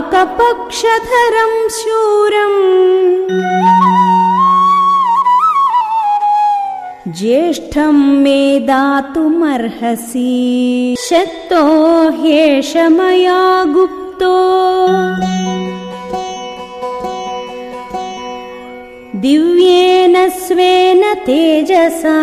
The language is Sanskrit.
काकपक्षधरं शूरम्। ज्येष्ठं मे दातुमर्हसि। शक्तो ह्येष मया गुप्तो। दिव्येन स्वेन तेजसा।